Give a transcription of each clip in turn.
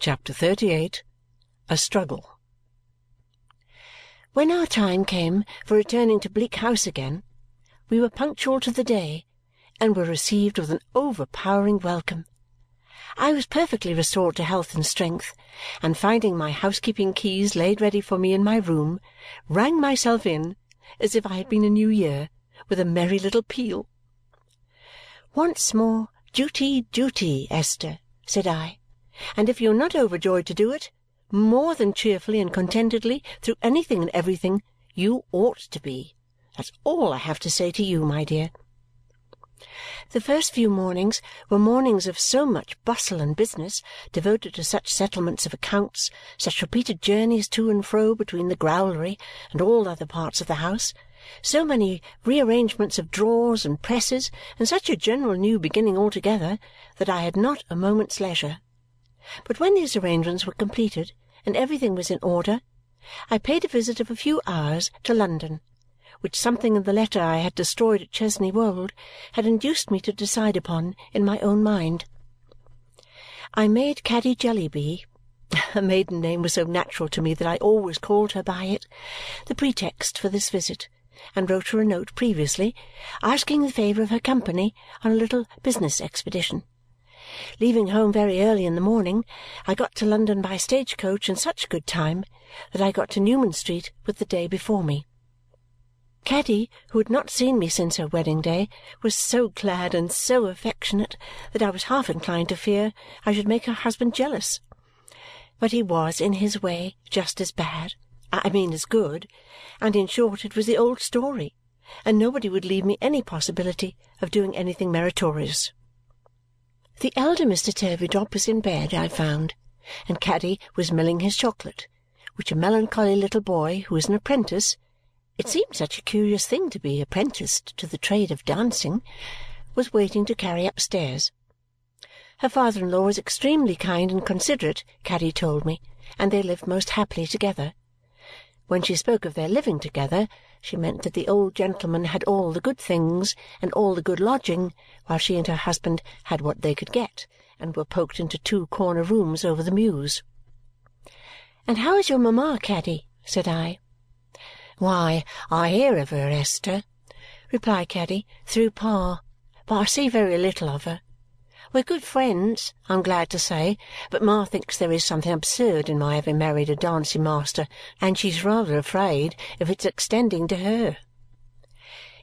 CHAPTER XXXVIII A Struggle When our time came for returning to Bleak House again, we were punctual to the day and were received with an overpowering welcome. I was perfectly restored to health and strength, and finding my housekeeping keys laid ready for me in my room, rang myself in as if I had been a new year with a merry little peal. "Once more duty, duty, Esther," said I, "and if you are not overjoyed to do it, more than cheerfully and contentedly through anything and everything, you ought to be. That's all I have to say to you, my dear." The first few mornings were mornings of so much bustle and business, devoted to such settlements of accounts, such repeated journeys to and fro between the growlery and all other parts of the house, so many rearrangements of drawers and presses, and such a general new beginning altogether, that I had not a moment's leisure. But when these arrangements were completed and everything was in order, I paid a visit of a few hours to London which something in the letter I had destroyed at Chesney Wold had induced me to decide upon in my own mind. I made Caddy Jellyby her maiden name was so natural to me that I always called her by it the pretext for this visit and wrote her a note previously asking the favour of her company on a little business expedition. Leaving home very early in the morning, I got to London by stage-coach in such good time that I got to Newman Street with the day before me. Caddy, who had not seen me since her wedding day, was so glad and so affectionate that I was half inclined to fear I should make her husband jealous. But he was, in his way, just as bad I mean as good and in short it was the old story, and nobody would leave me any possibility of doing anything meritorious. The elder Mr. Turveydrop was in bed, I found, and Caddy was milling his chocolate, which a melancholy little boy who was an apprentice it seemed such a curious thing to be apprenticed to the trade of dancing was waiting to carry upstairs. Her father in law was extremely kind and considerate, Caddy told me, and they lived most happily together. When she spoke of their living together, she meant that the old gentleman had all the good things and all the good lodging, while she and her husband had what they could get and were poked into two corner rooms over the mews. "And how is your mamma, Caddy?" said I. Why, I hear of her, Esther," replied Caddy, "through Pa, but I see very little of her. We're good friends, I am glad to say, but Ma thinks there is something absurd in my having married a dancing master, and she's rather afraid of its extending to her."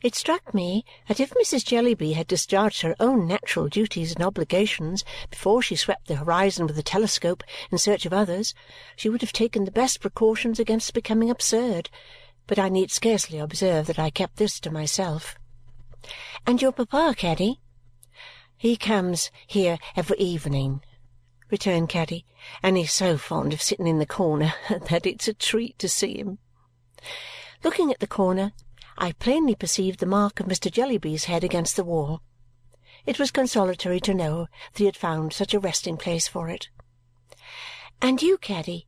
It struck me that if Mrs. Jellyby had discharged her own natural duties and obligations before she swept the horizon with a telescope in search of others, she would have taken the best precautions against becoming absurd but I need scarcely observe that I kept this to myself. "And your papa, Caddy?" "He comes here every evening," returned Caddy, "and he's so fond of sitting in the corner that it's a treat to see him." Looking at the corner, I plainly perceived the mark of Mr. Jellyby's head against the wall. It was consolatory to know that he had found such a resting-place for it. "And you, Caddy?"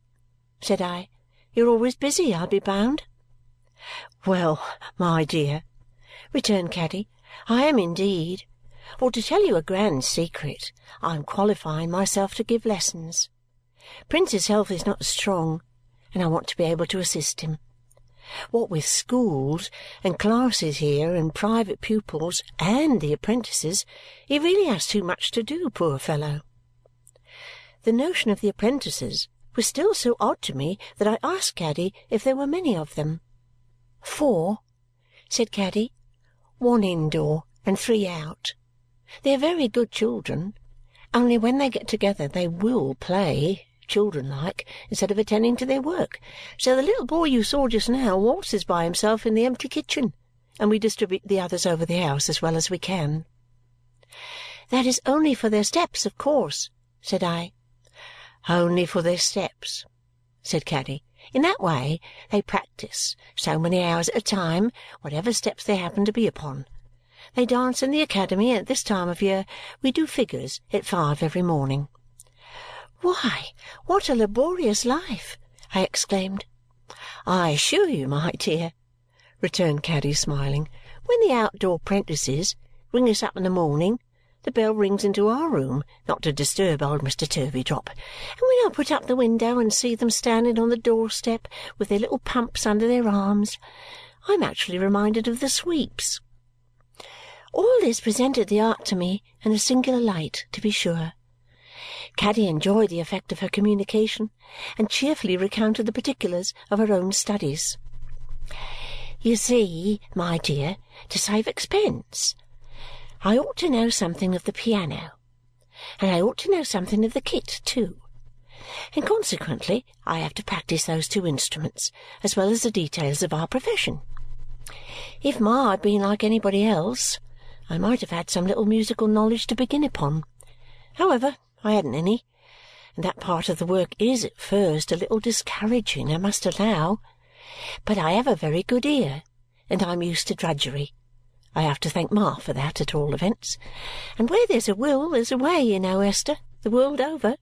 said I. "You're always busy, I'll be bound?" "Well, my dear," returned Caddy, "I am indeed. For to tell you a grand secret, I am qualifying myself to give lessons. Prince's health is not strong, and I want to be able to assist him. What with schools and classes here and private pupils and the apprentices, he really has too much to do, poor fellow." The notion of the apprentices was still so odd to me that I asked Caddy if there were many of them. "Four," said Caddy. "One indoor and three out. They are very good children, only when they get together they WILL play, children like, instead of attending to their work. So the little boy you saw just now waltzes by himself in the empty kitchen, and we distribute the others over the house as well as we can." "That is only for their steps, of course," said I. "Only for their steps," said Caddy. In that way they practise, so many hours at a time, whatever steps they happen to be upon. They dance in the academy, and at this time of year we do figures at five every morning." "Why, what a laborious life!" I exclaimed. "I assure you, my dear," returned Caddy, smiling, "when the out-door 'prentices ring us up in the morning, the bell rings into our room, not to disturb old Mr. Turveydrop, and when I put up the window and see them standing on the doorstep with their little pumps under their arms, I am actually reminded of the sweeps. All this presented the art to me in a singular light, to be sure. Caddy enjoyed the effect of her communication and cheerfully recounted the particulars of her own studies. You see, my dear, to save expense, I ought to know something of the piano, and I ought to know something of the kit too, and consequently I have to practise those two instruments as well as the details of our profession. If Ma had been like anybody else, I might have had some little musical knowledge to begin upon. However, I hadn't any, and that part of the work is at first a little discouraging, I must allow. But I have a very good ear, and I'm used to drudgery. I have to thank Ma for that, at all events. And where there's a will, there's a way, you know, Esther, the world over.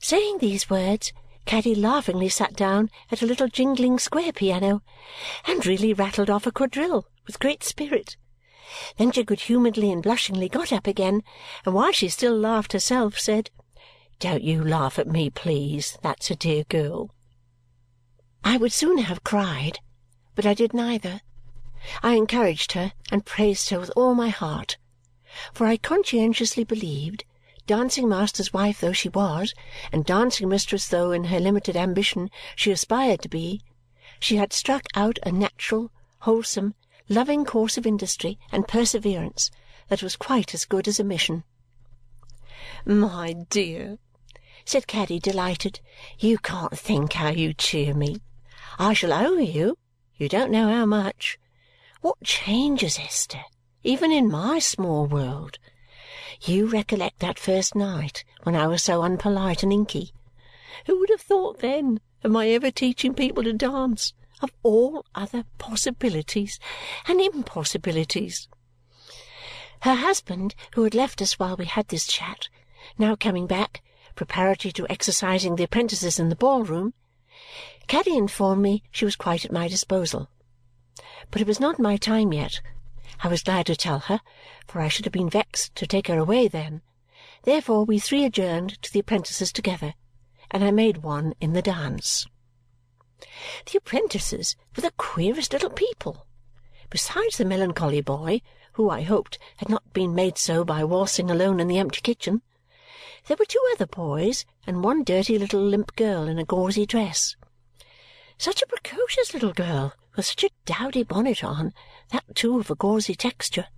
Saying these words, Caddy laughingly sat down at a little jingling square piano and really rattled off a quadrille with great spirit then she good-humouredly and blushingly got up again, and while she still laughed herself, said, "Don't you laugh at me, please, that's a dear girl!" I would sooner have cried, but I did neither. I encouraged her and praised her with all my heart, for I conscientiously believed, dancing master's wife though she was, and dancing mistress though in her limited ambition she aspired to be, she had struck out a natural, wholesome, loving course of industry and perseverance that was quite as good as a mission. "My dear," said Caddy, delighted, "you can't think how you cheer me. I shall owe you you don't know how much. What changes, Esther, even in my small world! You recollect that first night when I was so unpolite and inky. Who would have thought then of my ever teaching people to dance of all other possibilities and impossibilities. Her husband, who had left us while we had this chat, now coming back, preparatory to exercising the apprentices in the ball-room, Caddy informed me she was quite at my disposal. But it was not my time yet. I was glad to tell her, for I should have been vexed to take her away then. Therefore we three adjourned to the apprentices together, and I made one in the dance. The apprentices were the queerest little people. Besides the melancholy boy, who, I hoped, had not been made so by waltzing alone in the empty kitchen, there were two other boys and one dirty little limp girl in a gauzy dress. Such a precocious little girl, with such a dowdy bonnet on, that too of a gauzy texture,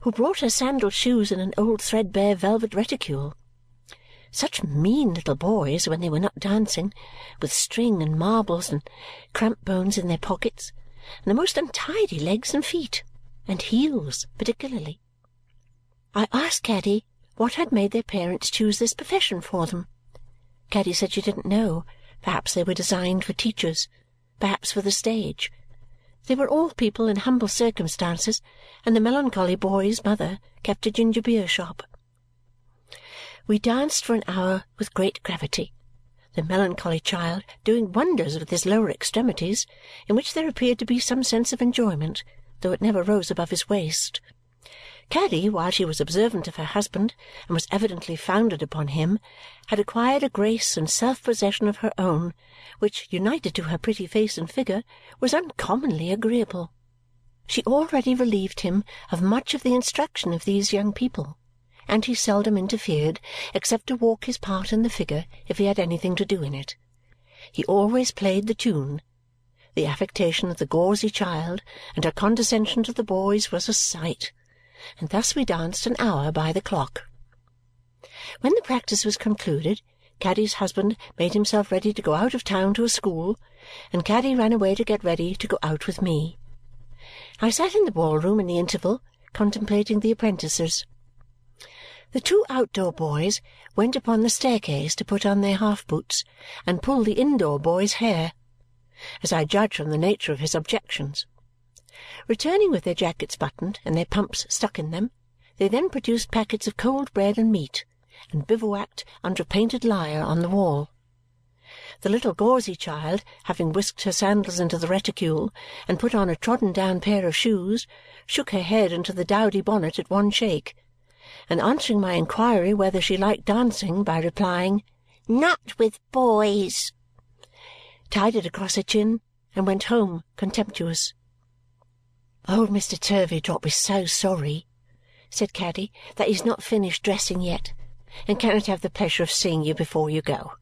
who brought her sandal shoes in an old threadbare velvet reticule such mean little boys when they were not dancing, with string and marbles and cramp bones in their pockets, and the most untidy legs and feet, and heels particularly. I asked Caddy what had made their parents choose this profession for them. Caddy said she didn't know. Perhaps they were designed for teachers, perhaps for the stage. They were all people in humble circumstances, and the melancholy boy's mother kept a ginger beer shop. We danced for an hour with great gravity, the melancholy child doing wonders with his lower extremities, in which there appeared to be some sense of enjoyment, though it never rose above his waist. Caddy, while she was observant of her husband and was evidently founded upon him, had acquired a grace and self-possession of her own which, united to her pretty face and figure, was uncommonly agreeable. She already relieved him of much of the instruction of these young people and he seldom interfered except to walk his part in the figure if he had anything to do in it. He always played the tune. The affectation of the gauzy child and her condescension to the boys was a sight, and thus we danced an hour by the clock. When the practice was concluded, Caddy's husband made himself ready to go out of town to a school, and Caddy ran away to get ready to go out with me. I sat in the ball-room in the interval, contemplating the apprentices. The two outdoor boys went upon the staircase to put on their half-boots and pull the indoor boy's hair, as I judge from the nature of his objections. Returning with their jackets buttoned and their pumps stuck in them, they then produced packets of cold bread and meat and bivouacked under a painted lyre on the wall. The little gauzy child, having whisked her sandals into the reticule and put on a trodden down pair of shoes, shook her head into the dowdy bonnet at one shake, and answering my inquiry whether she liked dancing by replying, "Not with boys," tied it across her chin and went home contemptuous. Oh, "Old Mr. Turveydrop is so sorry," said Caddy, "that he's not finished dressing yet and cannot have the pleasure of seeing you before you go.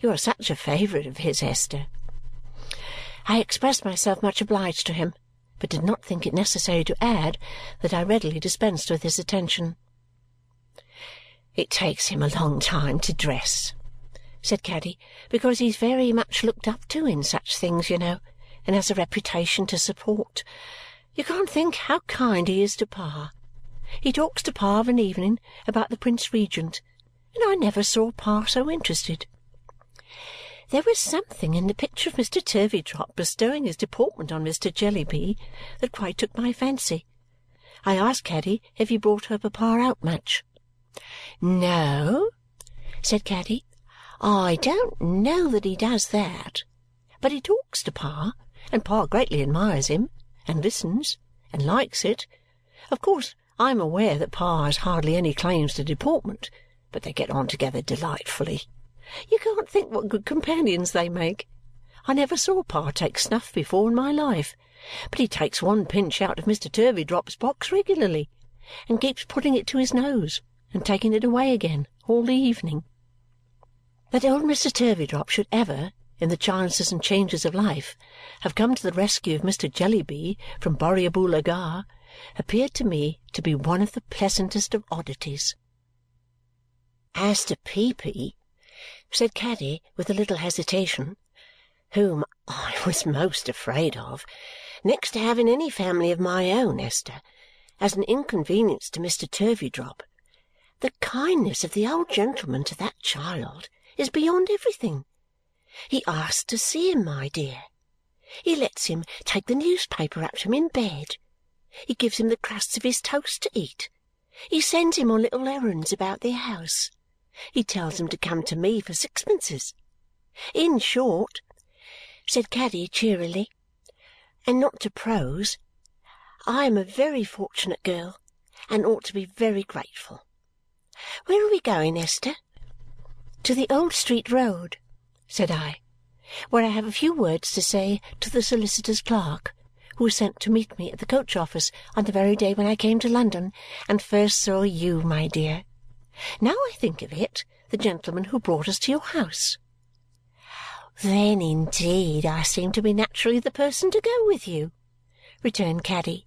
You are such a favourite of his, Esther." I expressed myself much obliged to him, but did not think it necessary to add that I readily dispensed with his attention. "It takes him a long time to dress," said Caddy, "because he's very much looked up to in such things, you know, and has a reputation to support. You can't think how kind he is to Pa. He talks to Pa of an evening about the Prince Regent, and I never saw Pa so interested. There was something in the picture of Mr. Turveydrop bestowing his deportment on Mr. Jellyby that quite took my fancy. I asked Caddy if he brought her papa out much. "No," said Caddy, "I don't know that he does that. But he talks to Pa, and Pa greatly admires him, and listens, and likes it. Of course I am aware that Pa has hardly any claims to deportment, but they get on together delightfully. You can't think what good companions they make. I never saw Pa take snuff before in my life, but he takes one pinch out of Mr. Turveydrop's box regularly and keeps putting it to his nose and taking it away again all the evening. That old Mr. Turveydrop should ever, in the chances and changes of life, have come to the rescue of Mr. Jellyby from Borrioboola Gha appeared to me to be one of the pleasantest of oddities. As to Peepy, said Caddy with a little hesitation, whom I was most afraid of, next to having any family of my own, Esther, as an inconvenience to Mr. Turveydrop, the kindness of the old gentleman to that child is beyond everything. He asks to see him, my dear. He lets him take the newspaper up to him in bed. He gives him the crusts of his toast to eat. He sends him on little errands about the house. He tells him to come to me for sixpences. In short," said Caddy cheerily, "and not to prose, I am a very fortunate girl and ought to be very grateful. Where are we going, Esther?" "To the Old Street Road," said I, "where I have a few words to say to the solicitor's clerk, who was sent to meet me at the coach office on the very day when I came to London and first saw you, my dear. Now I think of it, the gentleman who brought us to your house." "Then indeed I seem to be naturally the person to go with you," returned Caddy.